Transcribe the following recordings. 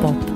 pop.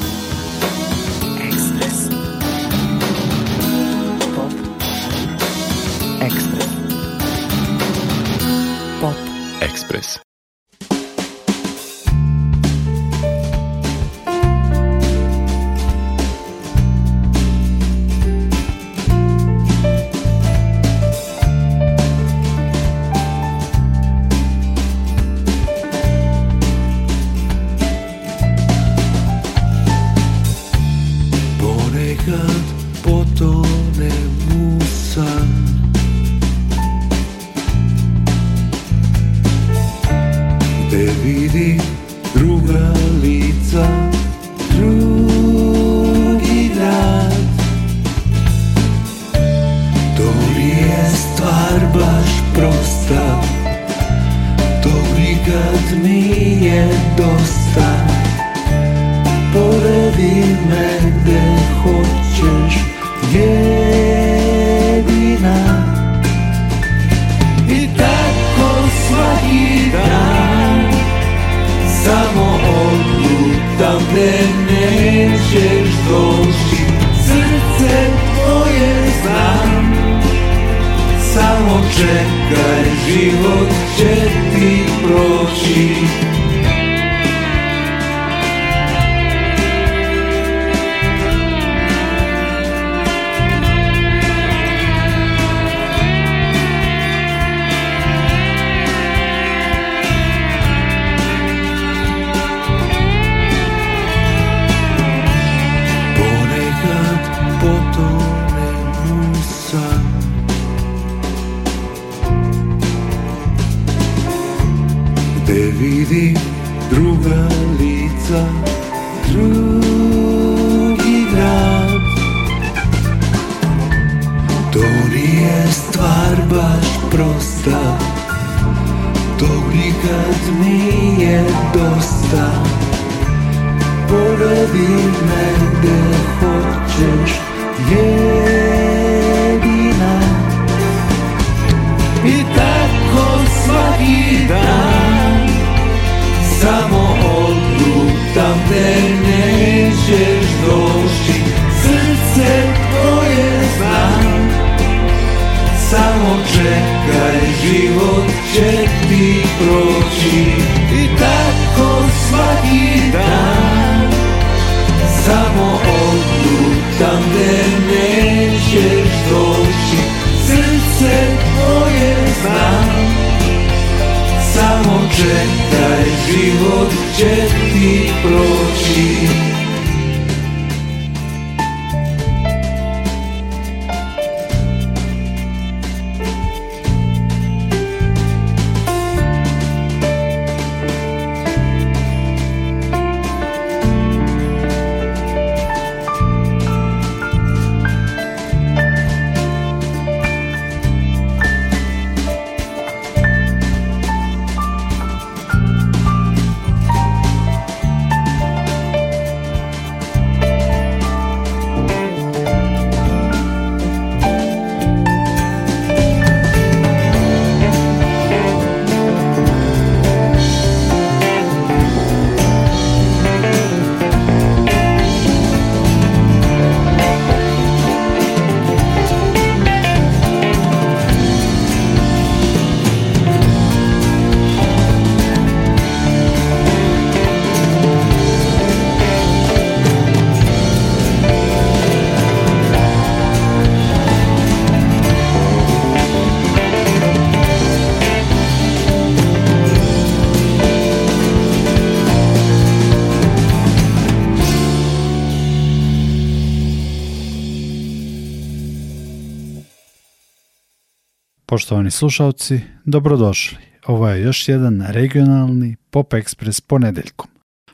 Poštovani slušalci, dobrodošli. Ovo je još jedan regionalni Pop Express ponedeljkom.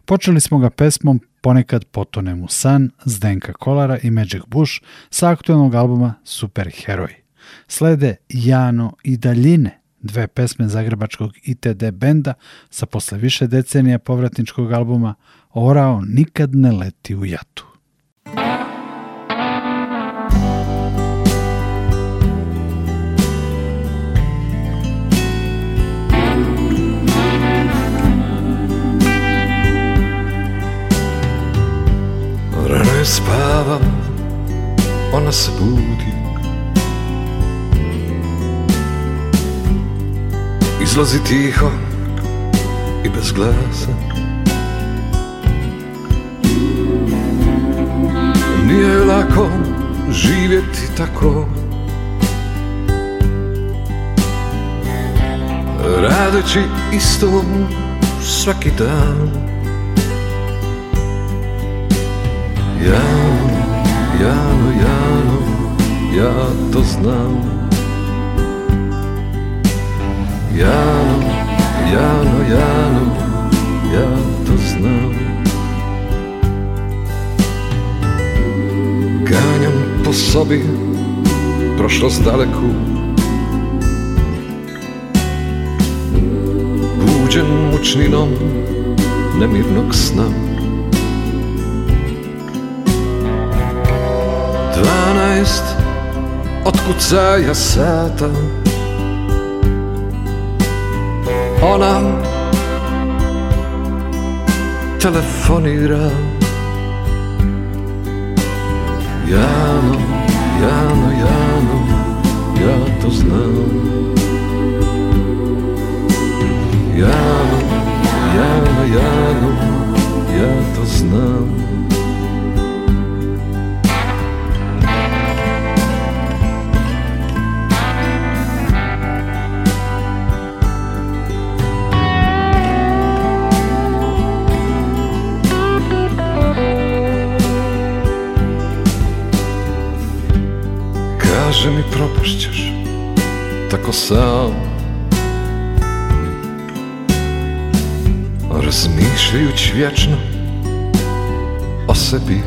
Počeli smo ga pesmom Ponekad potonem u san Zdenka Kolara i Magic Bush sa aktualnog albuma Heroi. Slede Jano i daljine, dve pesme zagrebačkog ITD benda sa posle više decenija povratničkog albuma Orao nikad ne leti u jatu. spavam, ona se budi Izlazi tiho i bez glasa Nije lako živjeti tako Radeći isto svaki dan Jano, Jano, Jano, ja to znam Jano, Jano, Jano, ja to znam Ganjam po sobi prošlost daleku Buđem mučninom nemirnog sna jest, odkucaja satan. Ona telefonira. Jano, Jano, Jano, ja to znam. Jano, Jano, Jano, ja to znam. Kaže mi propašćeš Tako sam Razmišljajući vječno O sebi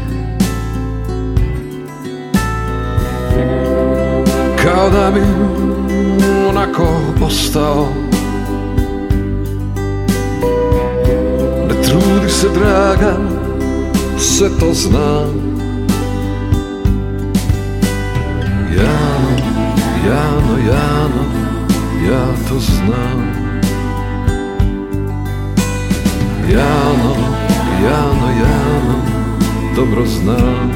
Kao da bi onako postao Ne trudi se draga Sve to znam Яно, Яно, я то знав. Яно, Яно, Яно, добро знав.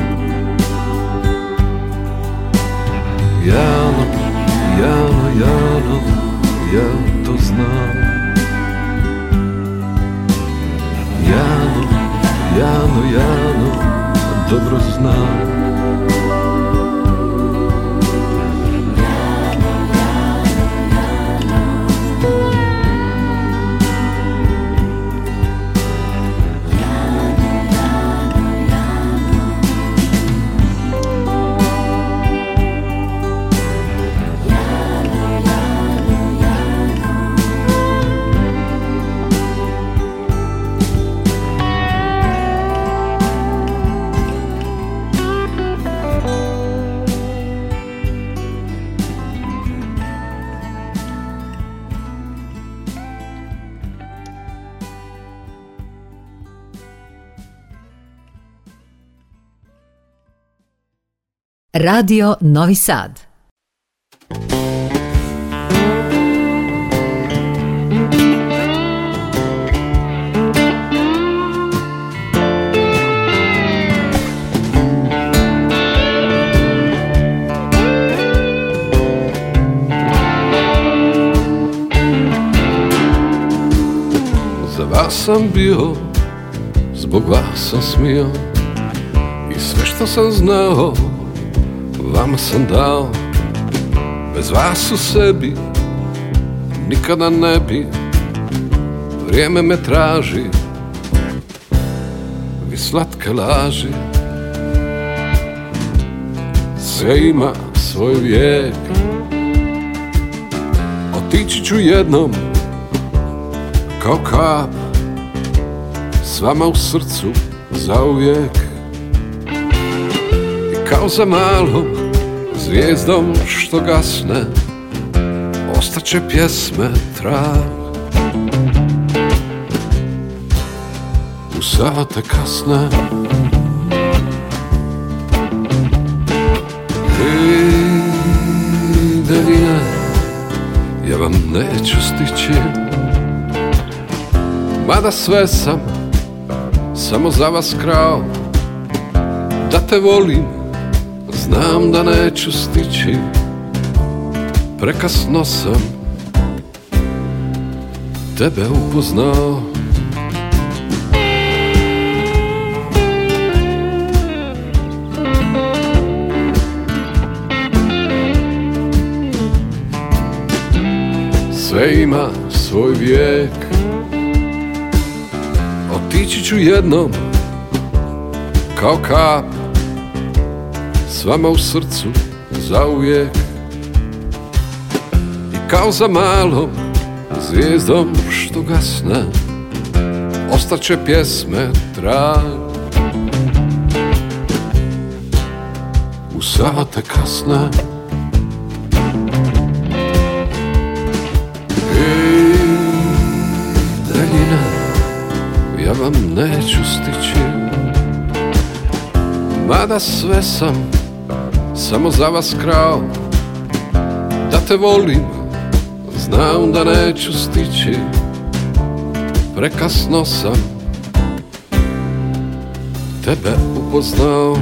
Яно, Яно, Яно, я то знав. Яно, Яно, Яно, добро знав. Radio Novi Sad. Za vas sam bio, zbog vas sam smio I sve što sam znao Vama sam dao Bez vas u sebi Nikada ne bi Vrijeme me traži Vi slatke laži Sve ima svoj vijek Otići ću jednom Kao kap S vama u srcu zauvijek I kao za malom zvijezdom što gasne Ostaće pjesme trag U sate kasne ja vam neću stići Mada sve sam, samo za vas krao Da te volim Znam da neću stići Prekasno sam Tebe upoznao Sve ima svoj vijek Otići ću jednom Kao kap vama u srcu zauvijek I kao za malom zvijezdom što gasna Ostaće pjesme trag U sate kasna Ej, Ja vam neću stići Mada sve sam samo za vas krao Da te volim, znam da neću stići Prekasno sam tebe upoznao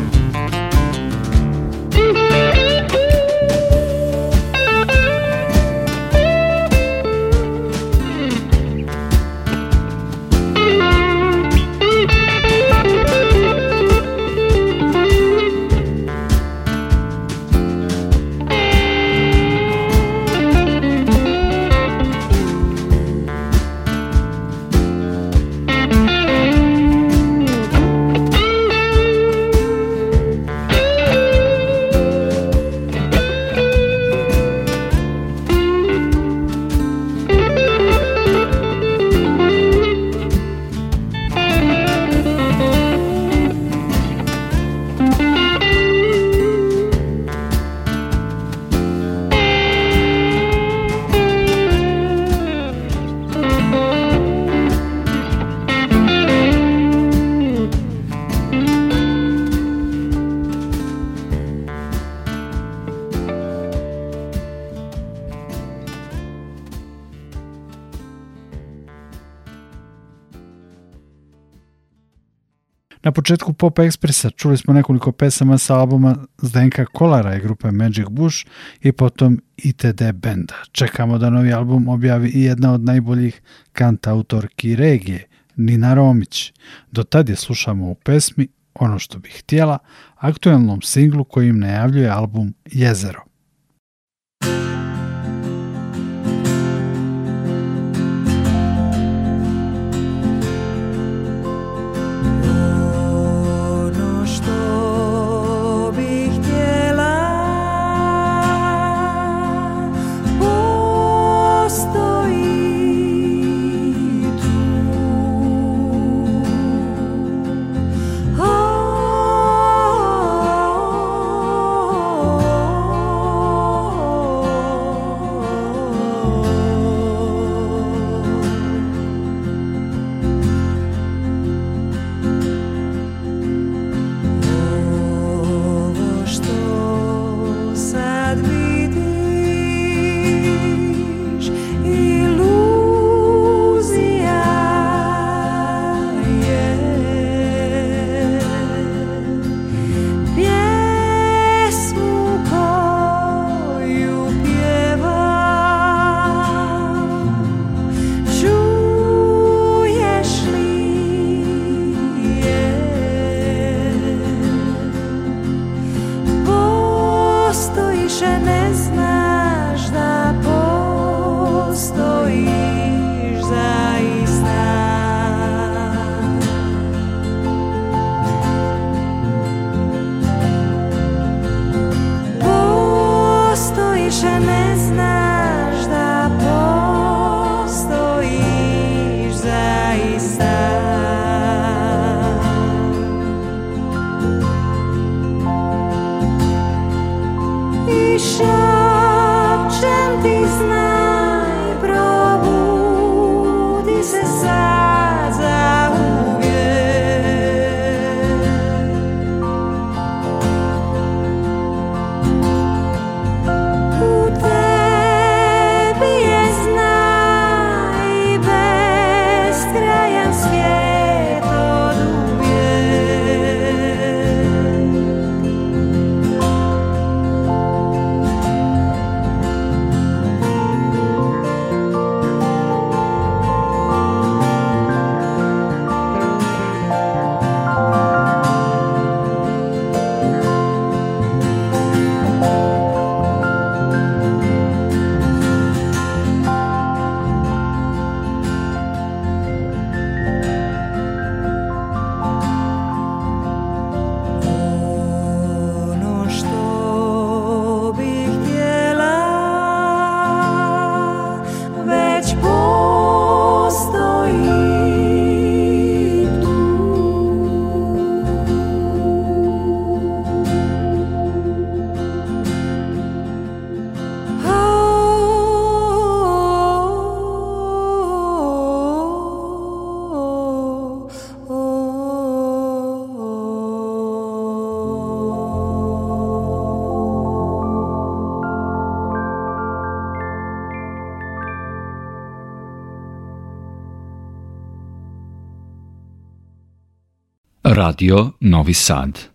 početku Pop Expressa čuli smo nekoliko pesama sa albuma Zdenka Kolara i grupe Magic Bush i potom ITD Benda. Čekamo da novi album objavi i jedna od najboljih kantautorki regije, Nina Romić. Do tad je slušamo u pesmi Ono što bih htjela, aktualnom singlu kojim najavljuje album Jezero. Radio Novi Sad.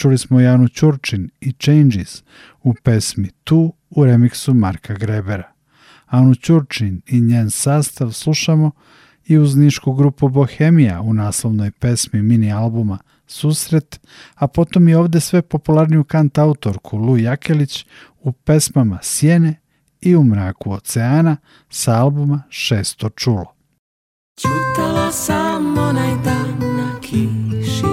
čuli smo Janu Ćurčin i Changes u pesmi Tu u remiksu Marka Grebera. Anu Ćurčin i njen sastav slušamo i uz nišku grupu Bohemija u naslovnoj pesmi mini albuma Susret, a potom i ovde sve popularniju kant autorku Lu Jakelić u pesmama Sjene i U mraku oceana sa albuma Šesto čulo. Čutala sam onaj dan na kiši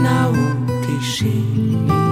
na à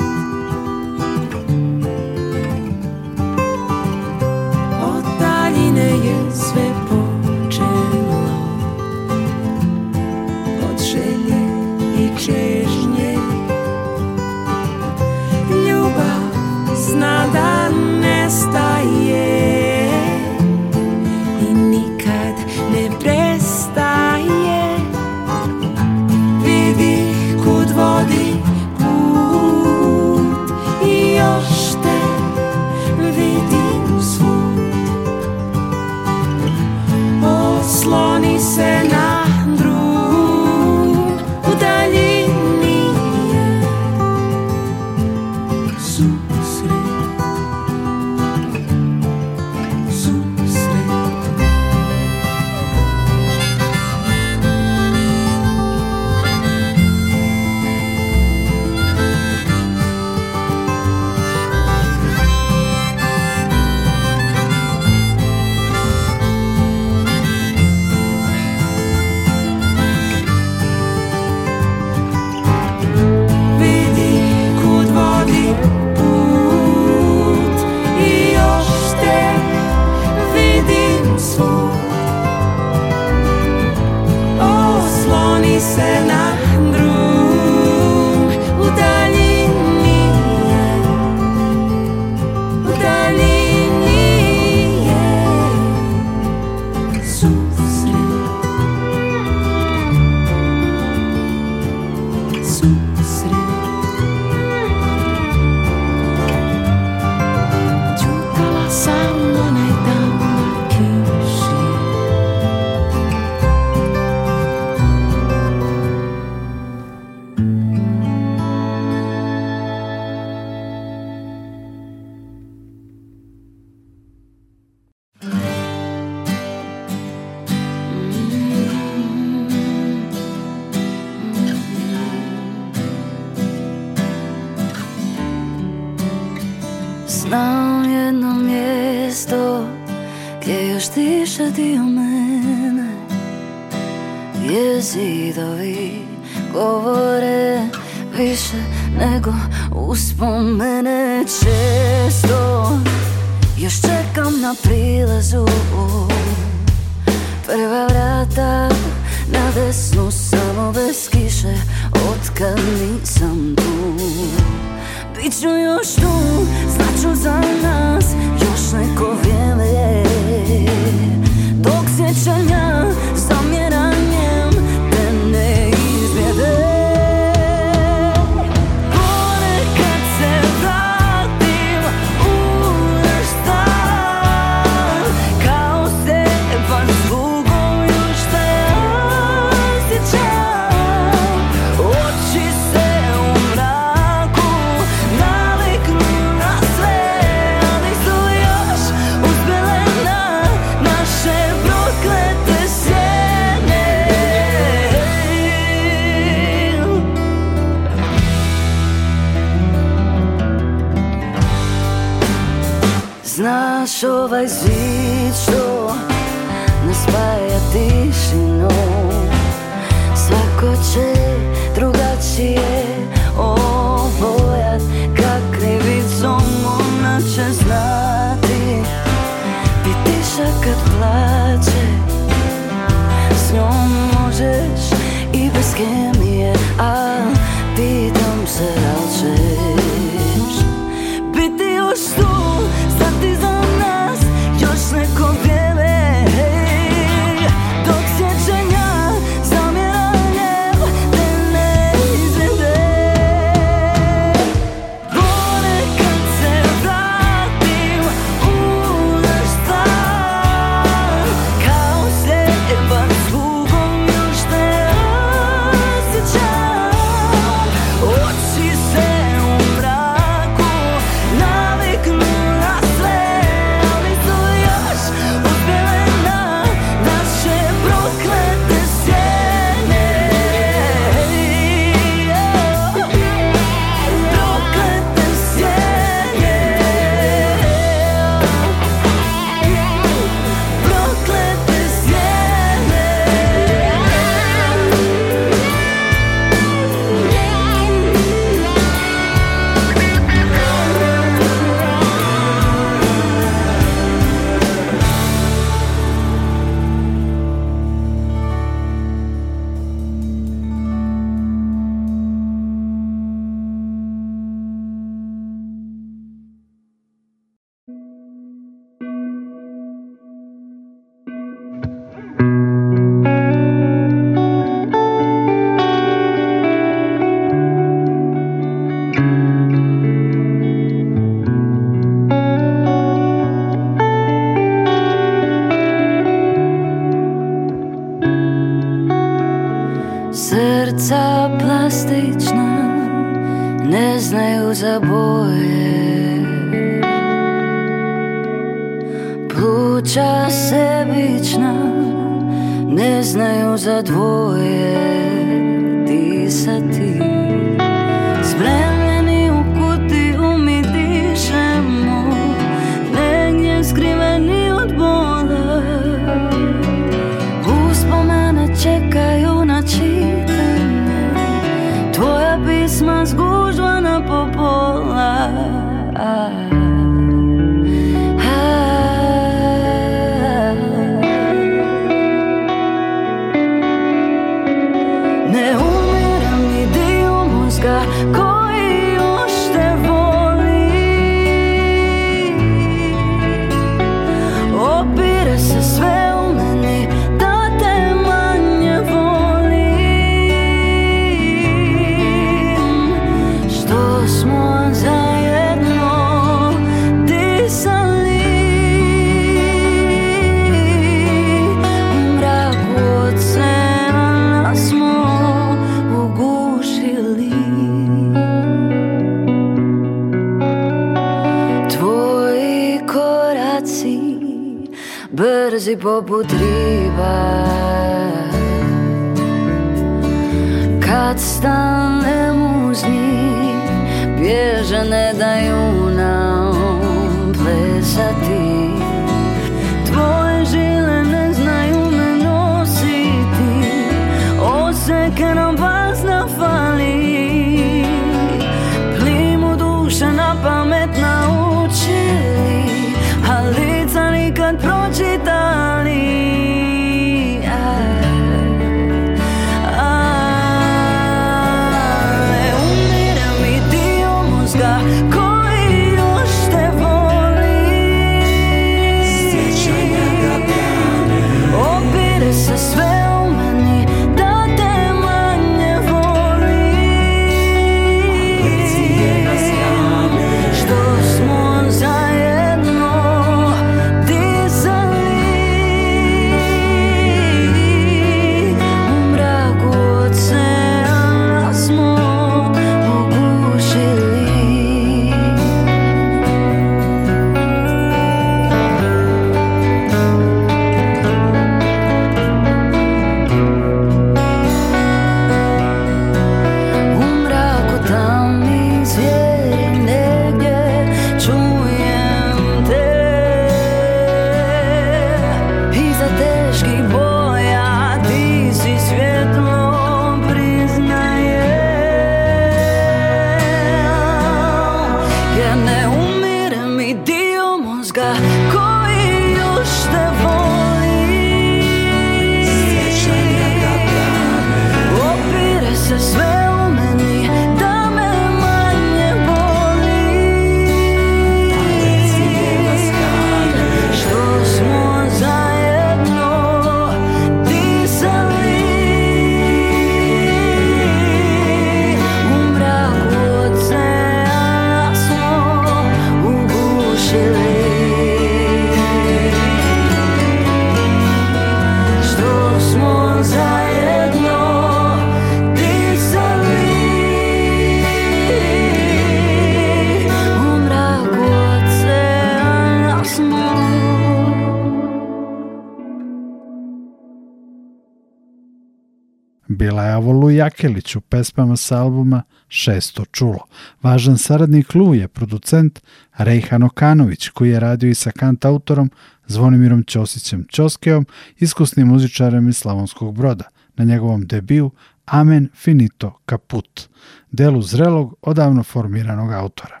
Bakelić u pesmama sa albuma Šesto čulo. Važan saradnik Lu je producent Rejhan Okanović, koji je radio i sa kantautorom Zvonimirom Ćosićem Ćoskeom, iskusnim muzičarem iz Slavonskog broda, na njegovom debiju Amen finito kaput, delu zrelog, odavno formiranog autora.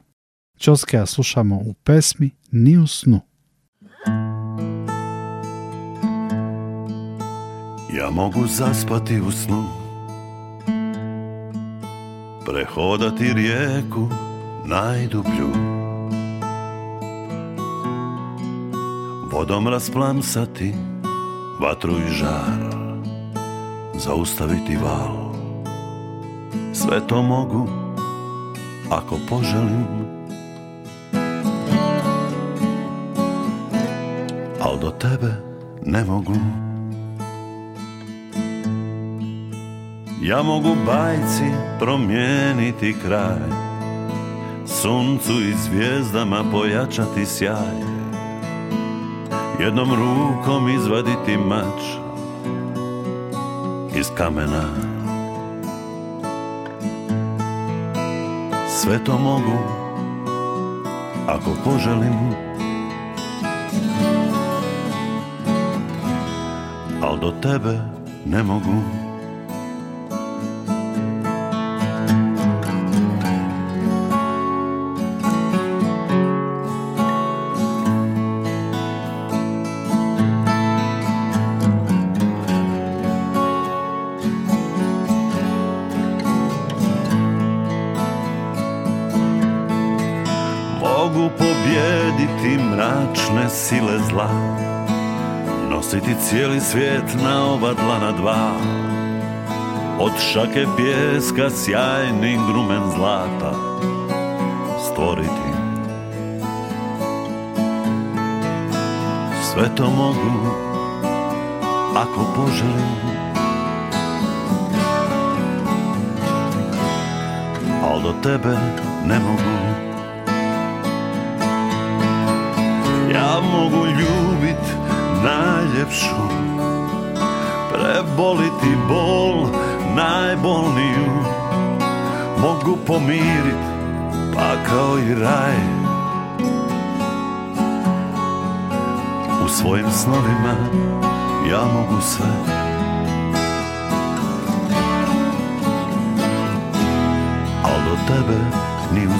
Ćoskeja slušamo u pesmi Ni u snu. Ja mogu zaspati u snu prehodati rijeku najdublju Vodom rasplamsati vatru i žar Zaustaviti val Sve to mogu ako poželim Al do tebe ne mogu Ja mogu bajci promijeniti kraj Suncu i zvijezdama pojačati sjaj Jednom rukom izvaditi mač Iz kamena Sve to mogu Ako poželim Al do tebe ne mogu mogu pobjediti mračne sile zla Nositi cijeli svijet na oba dlana dva Od šake pjeska sjajni grumen zlata Stvoriti Sve to mogu ako poželim Al do tebe ne mogu mogu ljubit najljepšu Preboliti bol najbolniju Mogu pomirit pa kao i raj U svojim snovima ja mogu sve Al do tebe ni u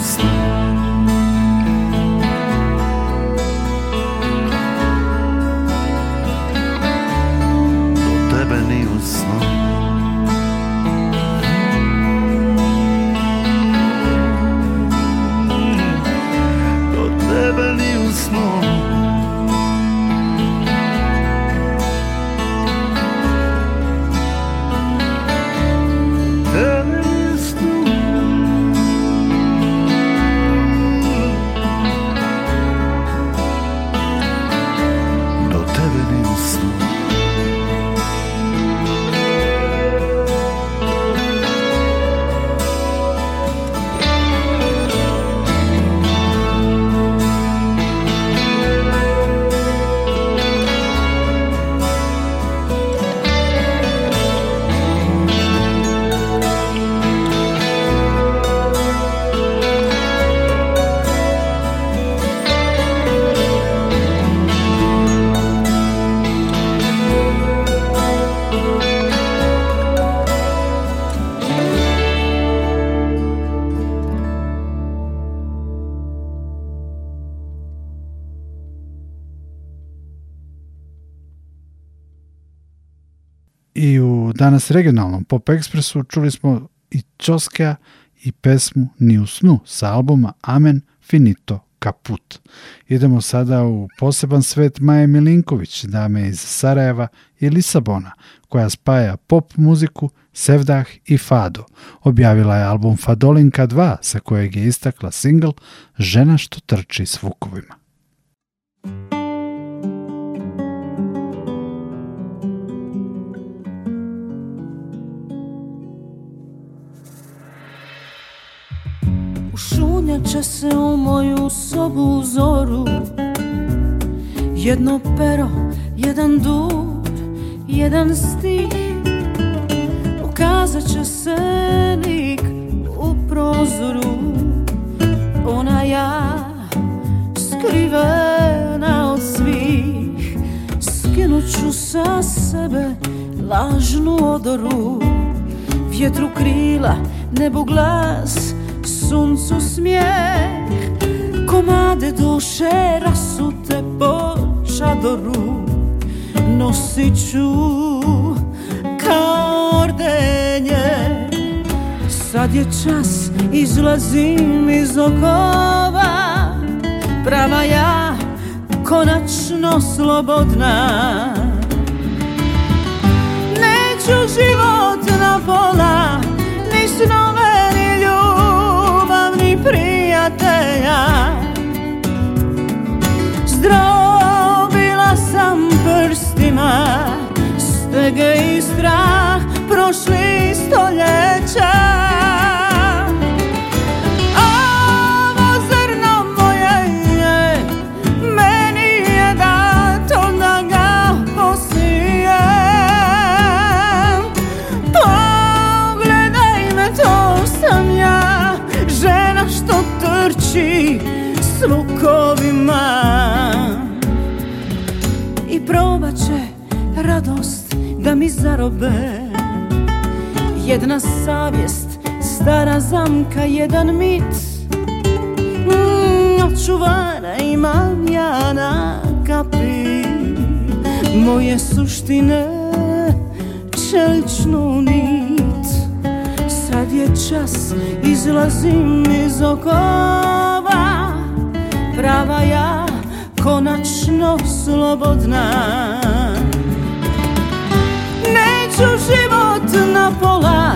danas regionalnom Pop Ekspresu čuli smo i Čoska i pesmu Ni u snu sa albuma Amen Finito Kaput. Idemo sada u poseban svet Maje Milinković, dame iz Sarajeva i Lisabona, koja spaja pop muziku, sevdah i fado. Objavila je album Fadolinka 2, sa kojeg je istakla single Žena što trči s vukovima. vraća se u moju sobu zoru Jedno pero, jedan dur, jedan stih Pokazat će se lik u prozoru Ona ja skrivena od svih Skinut ću sa sebe lažnu odoru Vjetru krila, nebu glas, suncu smijeh Komade duše rasute po čadoru Nosit ću kao ordenje Sad je čas, izlazim iz okova Prava ja, konačno slobodna Neću život na pola, ni snom prijatelja Zdrobila sam prstima Stege i strah Prošli stoljeća I probat će radost da mi zarobe Jedna savjest, stara zamka, jedan mit mm, Očuvana imam ja na kapi Moje suštine čeličnu nit Sad je čas, izlazim iz okola prava ja konačno slobodna Neću život na pola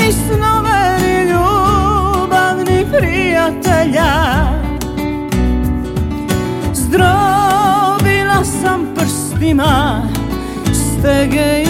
ni snove ni ljubav ni prijatelja Zdrobila sam prstima stege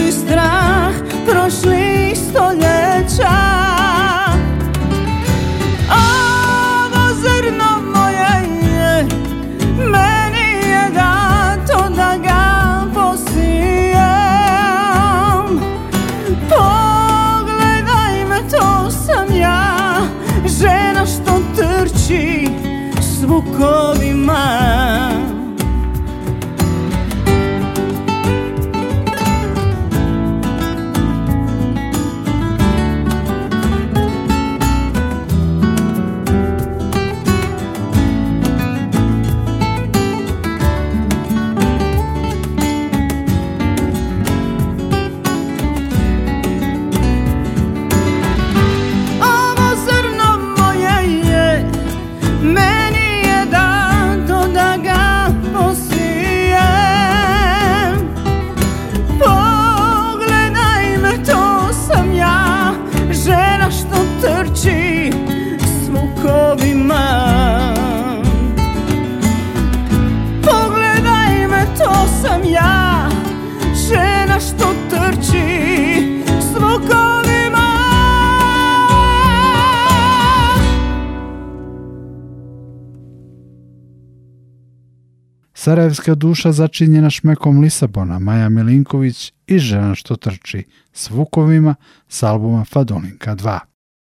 Sarajevska duša začinjena šmekom Lisabona, Maja Milinković i žena što trči s Vukovima s albuma Fadolinka 2.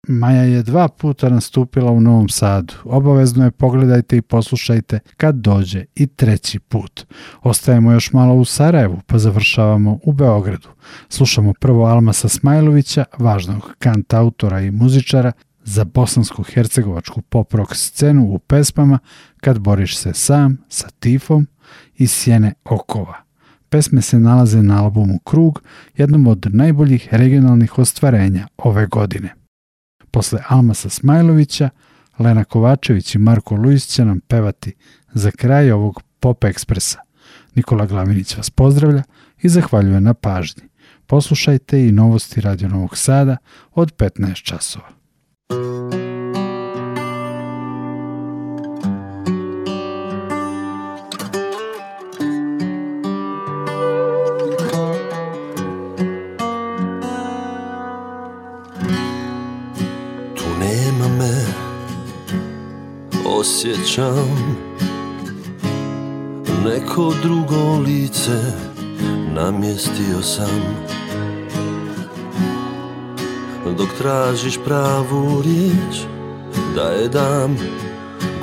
Maja je dva puta nastupila u Novom Sadu. Obavezno je pogledajte i poslušajte kad dođe i treći put. Ostajemo još malo u Sarajevu, pa završavamo u Beogradu. Slušamo prvo Almasa Smajlovića, važnog kantautora i muzičara, za bosansko-hercegovačku pop-rock scenu u pesmama Kad boriš se sam, sa tifom i Sjene okova. Pesme se nalaze na albumu Krug, jednom od najboljih regionalnih ostvarenja ove godine. Posle Almasa Smajlovića, Lena Kovačević i Marko Luis će nam pevati za kraj ovog Pop Ekspresa. Nikola Glavinić vas pozdravlja i zahvaljuje na pažnji. Poslušajte i novosti Radio Novog Sada od 15 časova. osjećam Neko drugo lice namjestio sam Dok tražiš pravu riječ da je dam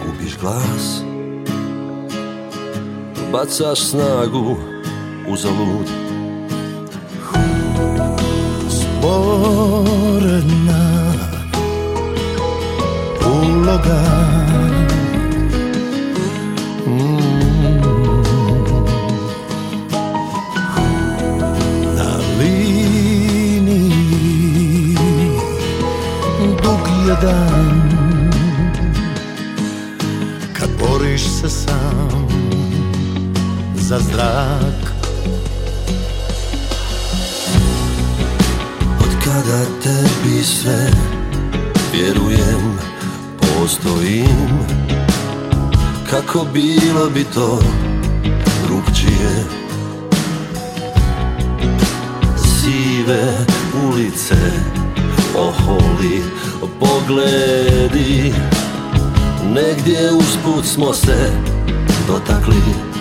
Gubiš glas Bacaš snagu U zalud Sporedna uloga Ko bilo bi to drugčije Sive ulice oholi pogledi Negdje usput smo se dotakli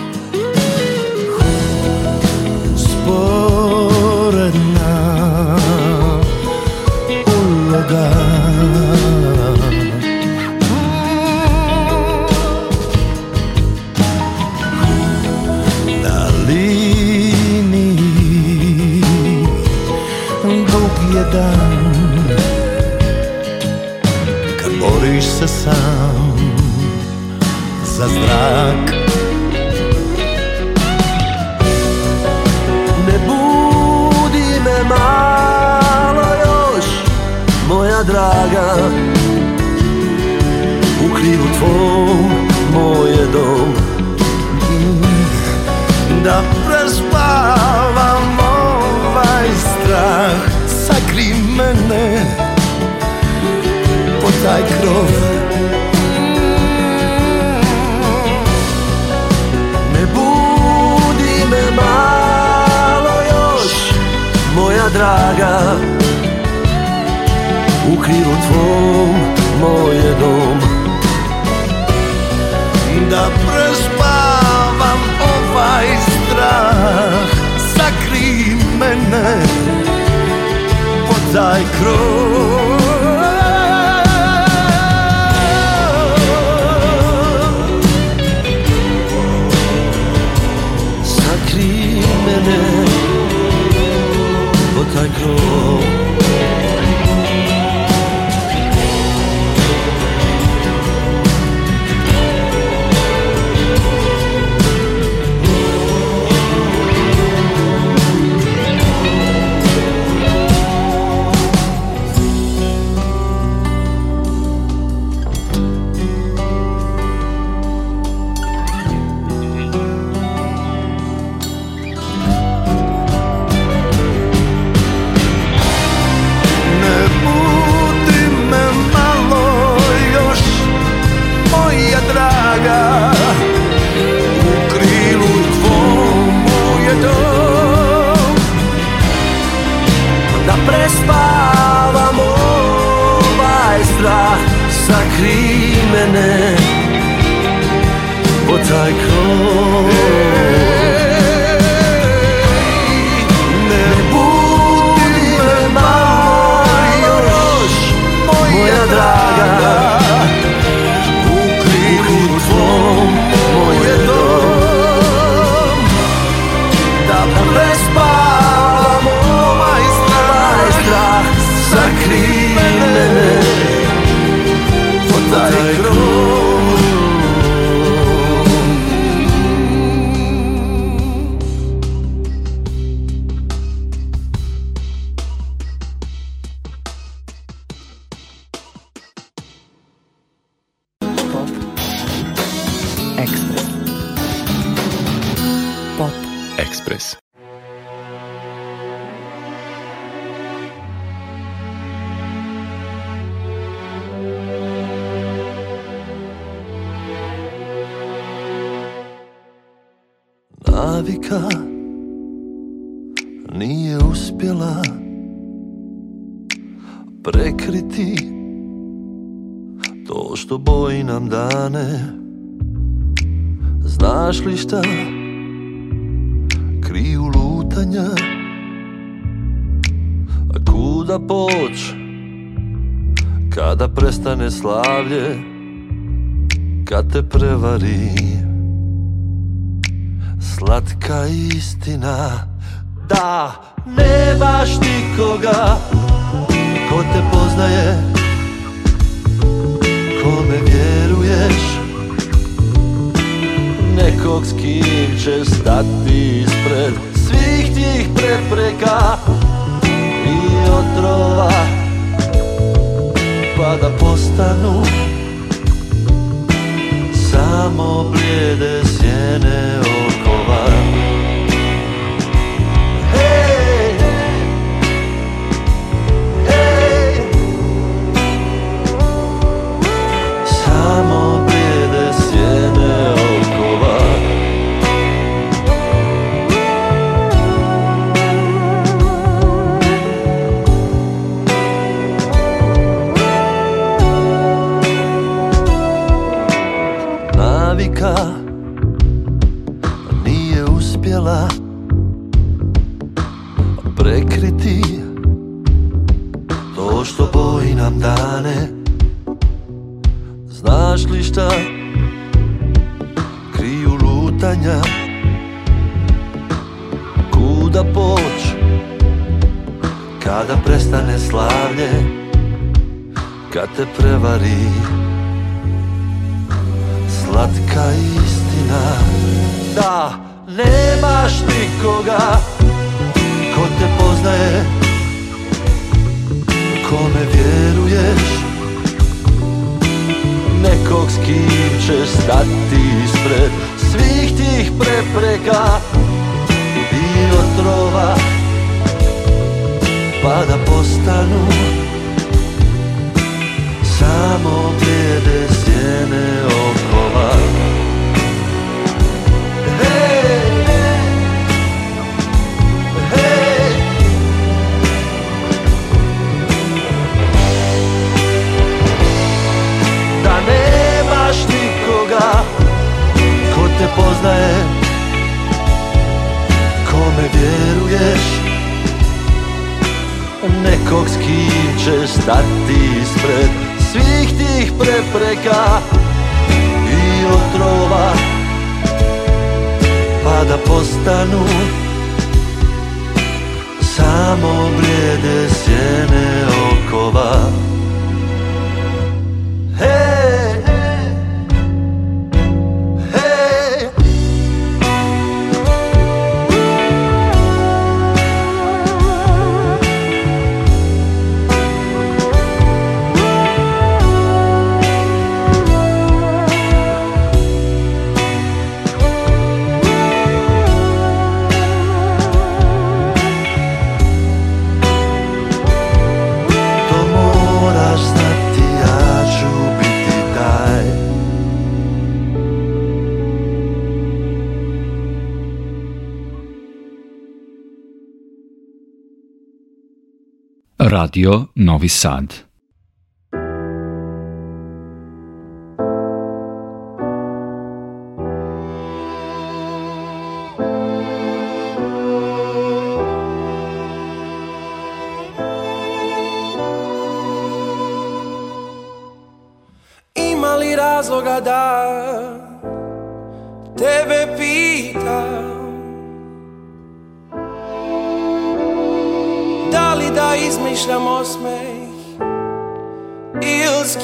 krilu tvom moj dom Da prespavam ovaj strah Sakri mene Podaj taj krov Sakri mene Podaj taj krov muy draga slavlje kad te prevari Slatka istina Da, ne nemaš nikoga Ko te poznaje Kome vjeruješ Nekog s kim ćeš stati ispred Svih tih prepreka će stati ispred svih tih prepreka i otrova Pa da postanu samo vrijede sjene okova Radio Novi Sad. Weiß me da muss mich, ils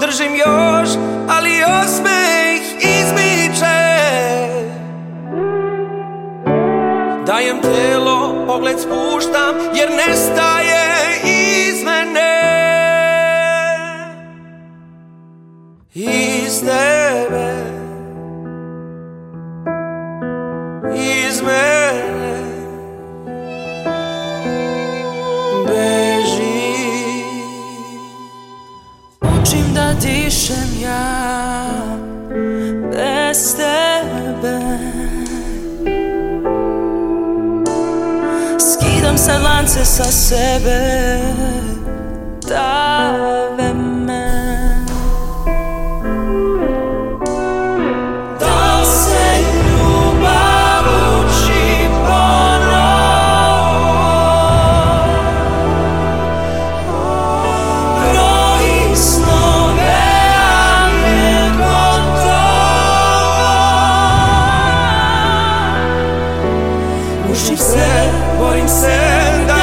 držim još, ali osmeh izmiče Dajem telo, pogled spuštam jer nestaje antes a saber dar. Bora it